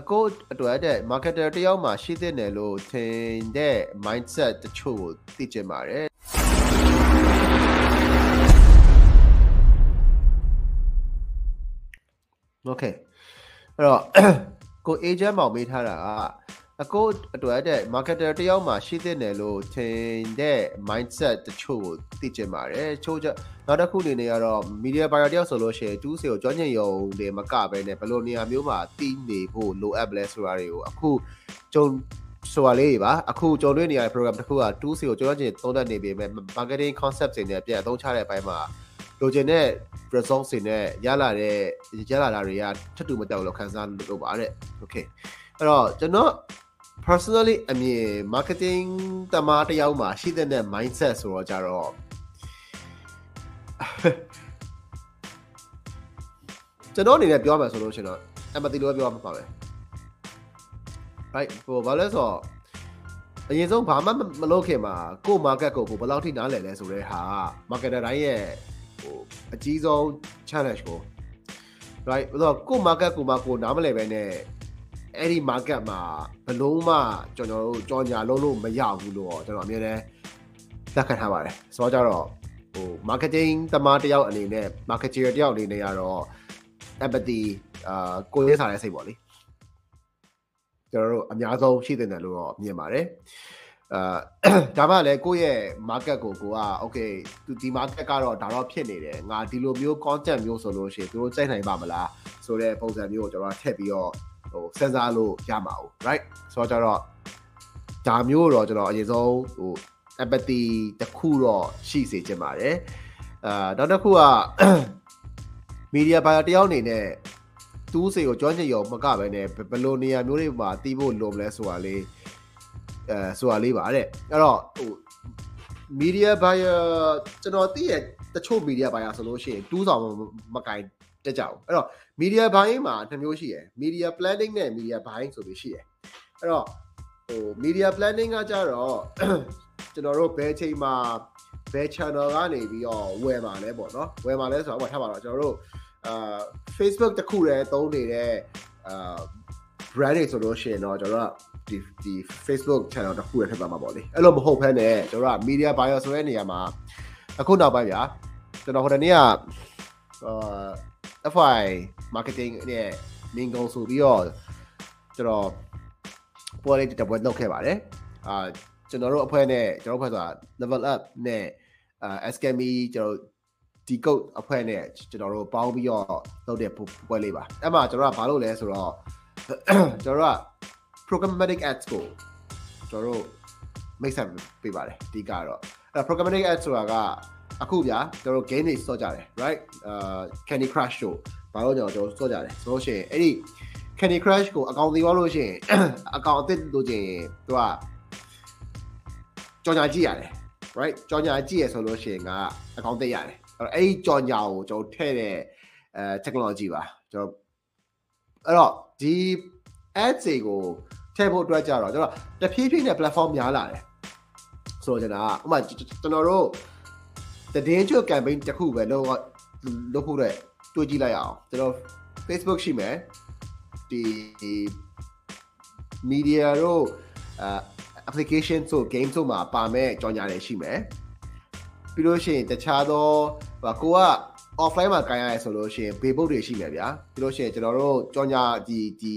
အကိုအတွက်တဲ့ marketer တယောက်မှရှိသင့်တယ်လို့ထင်တဲ့ mindset တချို့ကိုသိချင်ပါတယ် Okay အဲ့တော့ကို agent မောင်မေးထားတာက အကိုအတွက်တဲ့ marketer တယောက်မှရှိသင့်တယ်လို့ထင်တဲ့ mindset တချို့ကိုသိချင်ပါတယ်ချို့နောက်တစ်ခုအနေနဲ့ကတော့ media buyer တယောက်ဆိုလို့ရှိရင်တူးစီကိုကြောညင်ယုံတွေမကပဲနဲ့ဘယ်လိုနေရာမျိုးမှာတီးနေဖို့လိုအပ်လဲဆိုတာတွေကိုအခုကျုံဆိုတာလေးတွေပါအခုကြုံတွေ့နေရတဲ့ program တစ်ခုက2 C ကိုကျွန်တော်ကျင်သုံးသပ်နေပေမဲ့ marketing concept တွေနဲ့ပြန်အသုံးချတဲ့အပိုင်းမှာလိုချင်တဲ့ results တွေနဲ့ရလာတဲ့ရလာတာတွေကထပ်တူမတောက်လို့ခံစားလို့ပါတဲ့ okay အဲ့တော့ကျွန်တော် personally အမြင် marketing တမားတယောက်မှာရှိတဲ့ mindset ဆိုတော့ကြတော့ကျွန်တော်အနေနဲ့ပြောမှဆိုလို့ရှိရင်တော့ empathy လို့ပြောမှာပါပဲ right ဟိုဘာလဲဆိုတော့အရင်ဆုံးဘာမှမလုပ်ခင်မှာကို market ကိုကိုဘယ်လောက်ထိနားလည်လဲဆိုတဲ့ဟာ marketer တိုင်းရဲ့ဟိုအကြီးဆုံး challenge ကို right ဆိုတော့ကို market ကိုမှကိုနားမလည်ပဲနဲ့ အဲ့ဒီ market မှာဘလုံးမှကျွန်တော်တို့ကြော်ညာလုံးလို့မရဘူးလို့ကျွန်တော်အမြဲတမ်းလက်ခံထားပါတယ်ဆိုတော့ကြတော့ဟို marketing တမားတယောက်အနေနဲ့ marketer တယောက်အနေနဲ့ကတော့ empathy အာကိုရင်းစားတဲ့စိတ်ပေါ့လေကျွန်တော်တို့အများဆုံးရှိတဲ့တယ်လို့တော့မြင်ပါတယ်အာဒါမှလည်းကိုယ့်ရဲ့ market ကိုကိုက okay သူဒီ market ကတော့ဒါတော့ဖြစ်နေတယ်ငါဒီလိုမျိုး content မျိုးဆိုလို့ရှိရင်သူတို့စိတ်နိုင်ပါမလားဆိုတဲ့ပုံစံမျိုးကိုကျွန်တော်ထည့်ပြီးတော့ ဟိုစဉ်းစားလို့ရမှာ right ဆိုတော့ကျတော့ဒါမျိုးတော့ကျွန်တော်အရင်ဆုံးဟို empathy တခုတော့ရှိစေချင်ပါတယ်အာနောက်တစ်ခုက media buyer တယောက်အနေနဲ့တူးစီကိုကြောချင်ရုံမကပဲနဲ့ဘယ်လိုနေရာမျိုးတွေမှာတီးဖို့လိုမလဲဆိုတာလေးအဲဆိုတာလေးပါတဲ့အဲ့တော့ဟို media buyer ကျွန်တော်သိရတချို့ media buyer ဆိုလို့ရှိရင်တူးဆောင်မကင် တက်ကြအောင်အဲ့တော့ media buying မှာနှစ်မျိုးရှိရယ် media planning နဲ့ media buying ဆိုပြီးရှိရယ်အဲ့တော့ဟို media planning ကကြတော့ကျွန်တော်တို့ဘယ်ချိန်မှာဘယ် channel ကနေပြီးတော့ဝယ်မှာလဲပေါ့နော်ဝယ်မှာလဲဆိုတော့ဟိုထားပါတော့ကျွန်တော်တို့အာ Facebook တခုတည်းသုံးနေတဲ့အာ brand တွေဆိုလို့ရှိရင်တော့ကျွန်တော်တို့ဒီဒီ Facebook channel တခုတည်းထည့်ပါမှာပေါ့လေအဲ့လိုမဟုတ်ဘဲနဲ့ကျွန်တော်တို့က media buyer ဆိုတဲ့နေရာမှာအခုနောက်ပိုင်းဗျာကျွန်တော်ဟိုတနေ့ကအာ FI marketing နဲ့မင်းကုံဆိုပြီးတော့ကျွန်တော်ပေါ်လေးတပွဲလုပ်ခဲ့ပါတယ်အာကျွန်တော်တို့အဖွဲ့နဲ့ကျွန်တော်အဖွဲ့ဆိုတာ level up နဲ့အာ SKME ကျွန်တော်ဒီ code အဖွဲ့နဲ့ကျွန်တော်တို့ပေါင်းပြီးတော့လုပ်တဲ့ပွဲလေးပါအဲ့မှာကျွန်တော်ကဘာလုပ်လဲဆိုတော့ကျွန်တော်တို့က programmatic ads ကိုကျွန်တော်တို့မိတ်ဆက်ပေးပါတယ်အဓိကတော့အဲ့ programmatic ads ဆိုတာက အခုဗျာကျွန်တော်တို့ game တွေစော့ကြတယ် right အာ Candy Crush တို့ဘာလို့ကျွန်တော်စော့ကြတယ်ဆိုလို့ရှိရင်အဲ့ဒီ Candy Crush ကိုအကောင့်သေးသွားလို့ရှိရင်အကောင့်အသစ်လို့ချင်းသူကကြော်ညာကြည့်ရတယ် right ကြော်ညာကြည့်ရဆိုလို့ရှိရင်ကအကောင့်သိရတယ်အဲ့တော့အဲ့ဒီကြော်ညာကိုကျွန်တော်ထည့်တဲ့အဲ technology ပါကျွန်တော်အဲ့တော့ဒီ ads တွေကိုထည့်ဖို့အတွက်ကြတော့ကျွန်တော်တဖြည်းဖြည်းနဲ့ platform များလာတယ်ဆိုတော့ကျွန်တော်ဥပမာကျွန်တော်တို့ တည်င်းကျွတ် campaign တစ်ခုပဲလုပ်လုပ်ဖို့အတွက်တွေးကြည့်လိုက်အောင်ကျွန်တော် Facebook ရှိမယ်ဒီ media တို့အာ application ဆို game ဆိုမှာပါမဲ့ကြော်ညာတွေရှိမယ်ပြီးလို့ရှိရင်တခြားသောကိုက offline မှာကန်ရရဲဆိုလို့ရှိရင် Facebook တွေရှိမယ်ဗျာပြီးလို့ရှိရင်ကျွန်တော်တို့ကြော်ညာဒီဒီ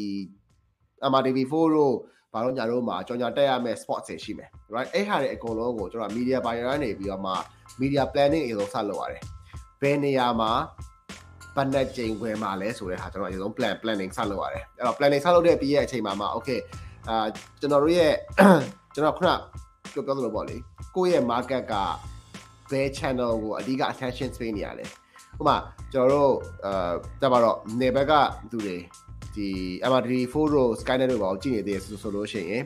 MRTV4 တို့ ဘာလို့ညာတို့မှာကြော်ညာတက်ရမယ့် spot တွေရှိမယ် right အဲ့ဟာတွေအကုန်လုံးကိုကျွန်တော် media buyer ကနေပြီးတော့မှ media planning အရင်ဆုံးဆက်လုပ်ရတယ်ဘယ်နေရာမှာဘတ်နဲ့ချိန်ဝင်မှာလဲဆိုတဲ့ဟာကျွန်တော်အရင်ဆုံး plan planning ဆက်လုပ်ရတယ်အဲ့တော့ planning ဆက်လုပ်တဲ့ပြီးရဲ့အချိန်မှာမှာ okay အာကျွန်တော်တို့ရဲ့ကျွန်တော်ခုနပြောပြောသလိုပေါ့လေကိုယ့်ရဲ့ market ကဘယ် channel ကိုအဓိက attention space နေရလဲဥပမာကျွန်တော်တို့အာတပါတော့နေဘက်ကသူတွေ ဒီ MRT4 တို့ Skynet တို့ဘာကိုကြည့်နေသေးဆိုဆိုလို့ရှိရင်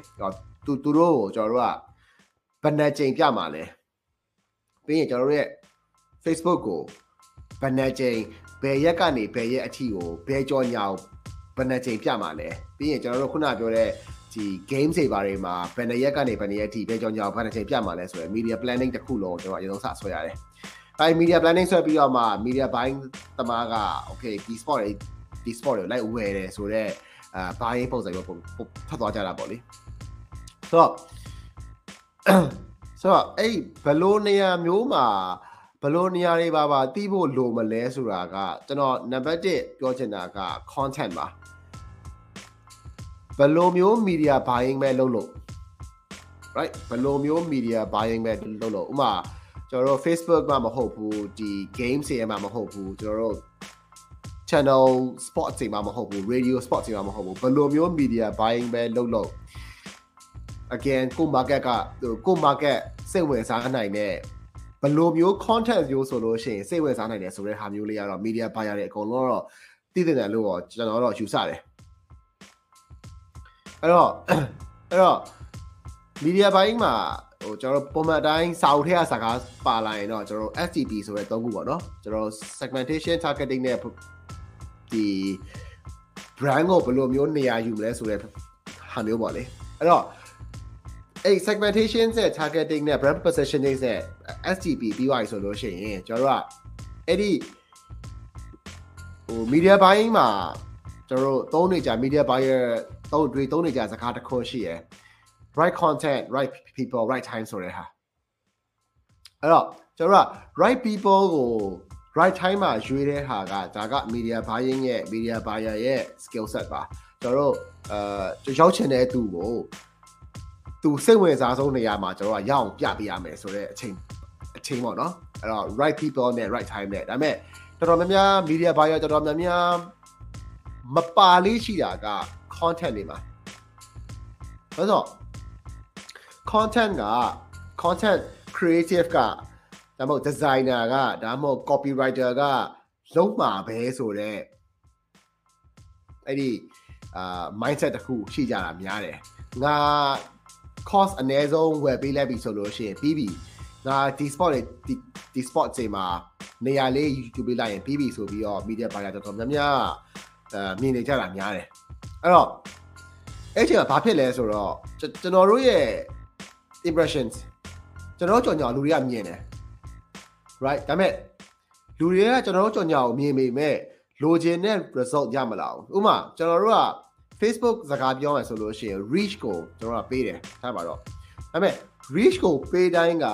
သူသူတို့ကိုကျွန်တော်တို့ကဘယ်နှချိန်ပြမှာလဲပြီးရင်ကျွန်တော်တို့ရဲ့ Facebook ကိုဘယ်နှချိန်ဘယ်ရက်ကနေဘယ်ရက်အထိကိုဘယ်ကြောညာကိုဘယ်နှချိန်ပြမှာလဲပြီးရင်ကျွန်တော်တို့ခုနပြောတဲ့ဒီ game တွေဘာတွေမှာဘယ်နှရက်ကနေဘယ်နှရက်အထိဘယ်ကြောညာကိုဘယ်နှချိန်ပြမှာလဲဆိုရယ် media planning တစ်ခုလုံးကျွန်တော်အရင်ဆုံးစဆွဲရတယ်အဲ media planning ဆွဲပြီးတော့မှ media buying တမားက okay ဒီ sport တွေ ဒီ sport တွေလိုက်ဝယ်တယ်ဆိုတော့အာ buying ပုံစံမျိုးပုံဖတ်သွားကြတာပေါ့လေဆိုတော့ဆိုတော့အဲ့ဘလို့နေရာမျိုးမှာဘလို့နေရာတွေပါပါတီးဖို့လိုမလဲဆိုတာကကျွန်တော်နံပါတ်1ပြောချင်တာက content ပါဘလို့မျိုး media buying ပဲလုပ်လို့ right ဘလို့မျိုး media buying ပဲလုပ်လို့ဥမာကျွန်တော်တို့ Facebook မှာမဟုတ်ဘူးဒီ game တွေမှာမဟုတ်ဘူးကျွန်တော်တို့ channel sports တွေမှာမဟုတ်ဘူး radio sports တွေမှာမဟုတ်ဘူးဘယ်လိုမျိုး media buying ပဲလုပ်လို့ again ကို market ကကို market စိတ်ဝင်စားနိုင်တဲ့ဘယ်လိုမျိုး content မျိုးဆိုလို့ရှိရင်စိတ်ဝင်စားနိုင်တယ်ဆိုတဲ့ဟာမျိုးလေးကတော့ media buyer တွေအကုန်လုံးတော့တည်တည်တယ်လို့တော့ကျွန်တော်တော့ယူဆတယ်အဲ့တော့အဲ့တော့ media buying မှာဟိုကျွန်တော်တို့ပုံမှန်တိုင်းစာအုပ်ထဲကစကားပါလာရင်တော့ကျွန်တော်တို့ STP ဆိုတဲ့သုံးခုပေါ့နော်ကျွန်တော် segmentation targeting နဲ့ ဒီ brand ကိုဘယ်လိုမျိုးနေရာယူမလဲဆိုတဲ့ဟာမျိုးပေါ့လေအဲ့တော့အဲ့ segmentation နဲ့ targeting နဲ့ brand positioning နဲ့ STP ပြီးသွားပြီဆိုလို့ရှိရင်ကျွန်တော်တို့ကအဲ့ဒီဟို media buying မှာကျွန်တော်တို့သုံးနေကြ media buyer သုံးတွေသုံးနေကြစကားတစ်ခုရှိရယ် right content right people right time ဆိုတဲ့ဟာအဲ့တော့ကျွန်တော်က right people ကို right time မှာရွေးတဲ့ဟာကဒါက media buying ရဲ့ media buyer ရဲ့ skill set ပါကျွန်တော်တို့အဲရောက်ချင်တဲ့သူကိုသူစိတ်ဝင်စားဆုံးနေရာမှာကျွန်တော်ကရအောင်ပြပေးရမယ်ဆိုတဲ့အချိန်အချိန်ပေါ့နော်အဲ့တော့ right people နဲ့ right time နဲ့ဒါပေမဲ့တော်တော်များများ media buyer တော်တော်များများမပါလေးရှိတာက content တွေမှာဆိုတော့ content က content creative က ဒါမှမဟုတ် designer ကဒါမှမဟုတ် copywriter ကလုံးမှာပဲဆိုတော့အဲ့ဒီအာ mindset တစ်ခုရှိကြတာများတယ်ငါ cost အနည်းဆုံးဝယ်ပေးလိုက်ပြီဆိုလို့ရှိရင်ပြီးပြီငါဒီ spot တွေဒီဒီ spot တွေမှာနေရာလေးယူပေးလိုက်ရင်ပြီးပြီဆိုပြီးတော့ media buyer တော်တော်များများအဲမြင်နေကြတာများတယ်အဲ့တော့အဲ့ချိန်မှာဘာဖြစ်လဲဆိုတော့ကျွန်တော်တို့ရဲ့ impressions ကျွန်တော်ကြော်ညာလူတွေကမြင်တယ် right ဒါပေမဲ့လူတွေကကျွန်တော်တို့ကြော်ညာကိုမြင်ပေမဲ့လိုချင်တဲ့ result ရမလာဘူးဥပမာကျွန်တော်တို့က Facebook စကားပြောမယ်ဆိုလို့ရှိရင် reach ကိုကျွန်တော်ကပေးတယ်ထားပါတော့ဒါပေမဲ့ reach ကိုပေးတိုင်းက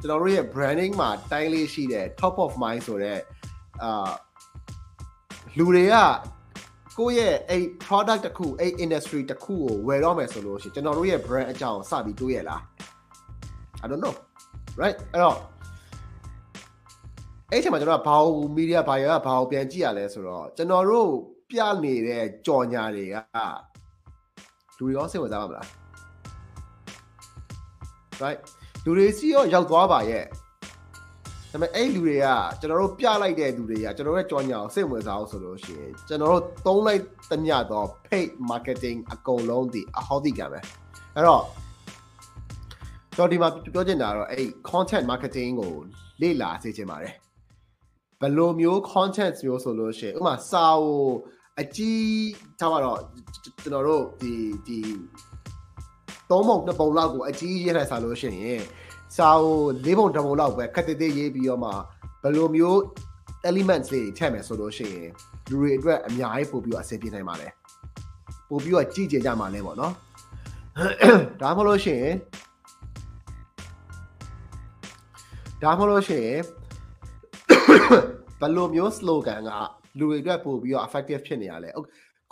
ကျွန်တော်တို့ရဲ့ branding မှာတိုင်းလေးရှိတဲ့ top of mind ဆိုတဲ့အာလူတွေကကိုယ့်ရဲ့အဲ့ product တစ်ခုအဲ့ industry တစ်ခုကိုဝယ်တော့မယ်ဆိုလို့ရှိရင်ကျွန်တော်တို့ရဲ့ brand အကြောင်းစပြီးတွေးရလား I don't know right အဲ့တော့ အဲ့ချိန်မှာကျွန်တော်ကဘာလို့ media buyer ကဘာကိုပြန်ကြည့်ရလဲဆိုတော့ကျွန်တော်တို့ပြနေတဲ့ကြော်ညာတွေကလူတွေရောစိတ်ဝင်စားပါမလား right လူတွေစီရောရောက်သွားပါရဲ့ဒါပေမဲ့အဲ့လူတွေကကျွန်တော်တို့ပြလိုက်တဲ့လူတွေကကျွန်တော်တို့ကြော်ညာကိုစိတ်ဝင်စားအောင်ဆိုလို့ရှိရင်ကျွန်တော်တို့သုံးလိုက်တမျှတော့ paid marketing အကုန်လုံးဒီအဟောဒီကံပဲအဲ့တော့ကျွန်တော်ဒီမှာပြောချင်တာကတော့အဲ့ content marketing ကိုလေ့လာစေချင်ပါတယ် ဘယ်လိုမျိုး content မျိုးဆိုလို့ရှိရင်ဥပမာစာကိုအကြီးထားပါတော့ကျွန်တော်တို့ဒီဒီသုံးပုံနှစ်ပုံလောက်ကိုအကြီးရေးထိုင်စားလို့ရှိရင်စာကိုလေးပုံတစ်ပုံလောက်ပဲခက်သေးသေးရေးပြီးတော့မှဘယ်လိုမျိုး elements လေးထည့်မယ်ဆိုလို့ရှိရင်လူတွေအတွက်အများကြီးပို့ပြီးတော့အဆင်ပြေနိုင်ပါတယ်ပို့ပြီးတော့ကြည့်ကြကြမှာလဲပေါ့နော်ဒါမှမဟုတ်လို့ရှိရင်ဒါမှမဟုတ်လို့ရှိရင် ဘယ်လိုမျိုး slogan ကလူတွေအတွက်ပို့ပြီးတော့ effective ဖြစ်နေရလဲ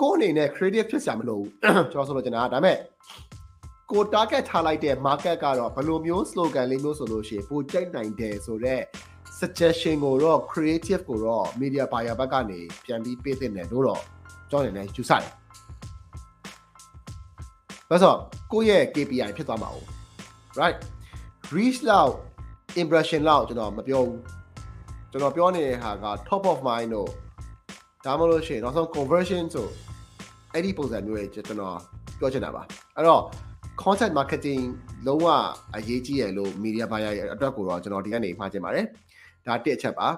ကိုယ်အနေနဲ့ creative ဖြစ်စရာမလိုဘူးကျွန်တော်ဆိုလို့ကျွန်တော်ဒါပေမဲ့ကို target ထားလိုက်တဲ့ market ကတော့ဘယ်လိုမျိုး slogan လေးမျိုးဆိုလို့ရှိရင်ပိုကြိုက်နိုင်တယ်ဆိုတော့ suggestion ကိုတော့ creative ကိုတော့ media buyer ဘက်ကနေပြန်ပြီးပေးတဲ့တယ်လို့တော့ကျွန်တော်လည်းယူဆတယ်။ဒါဆိုကိုယ့်ရဲ့ KPI ဖြစ်သွားမှာ哦 right reach လောက် impression လောက်ကျွန်တော်မပြောဘူး ကျွန်တော်ပြောနေတဲ့ဟာက top of mind တို့ဒါမှမဟုတ်ရှင်နောက်ဆုံး conversion ဆိုအဲ့ဒီပုံစံမျိုးရဲ့ကျွန်တော်ပြောချင်တာပါအဲ့တော့ content marketing လုံးဝအရေးကြီးရလို့ media buyer ရဲ့အတွက်ကိုတော့ကျွန်တော်ဒီကနေမှာချင်ပါတယ်ဒါတစ်အချက်ပါ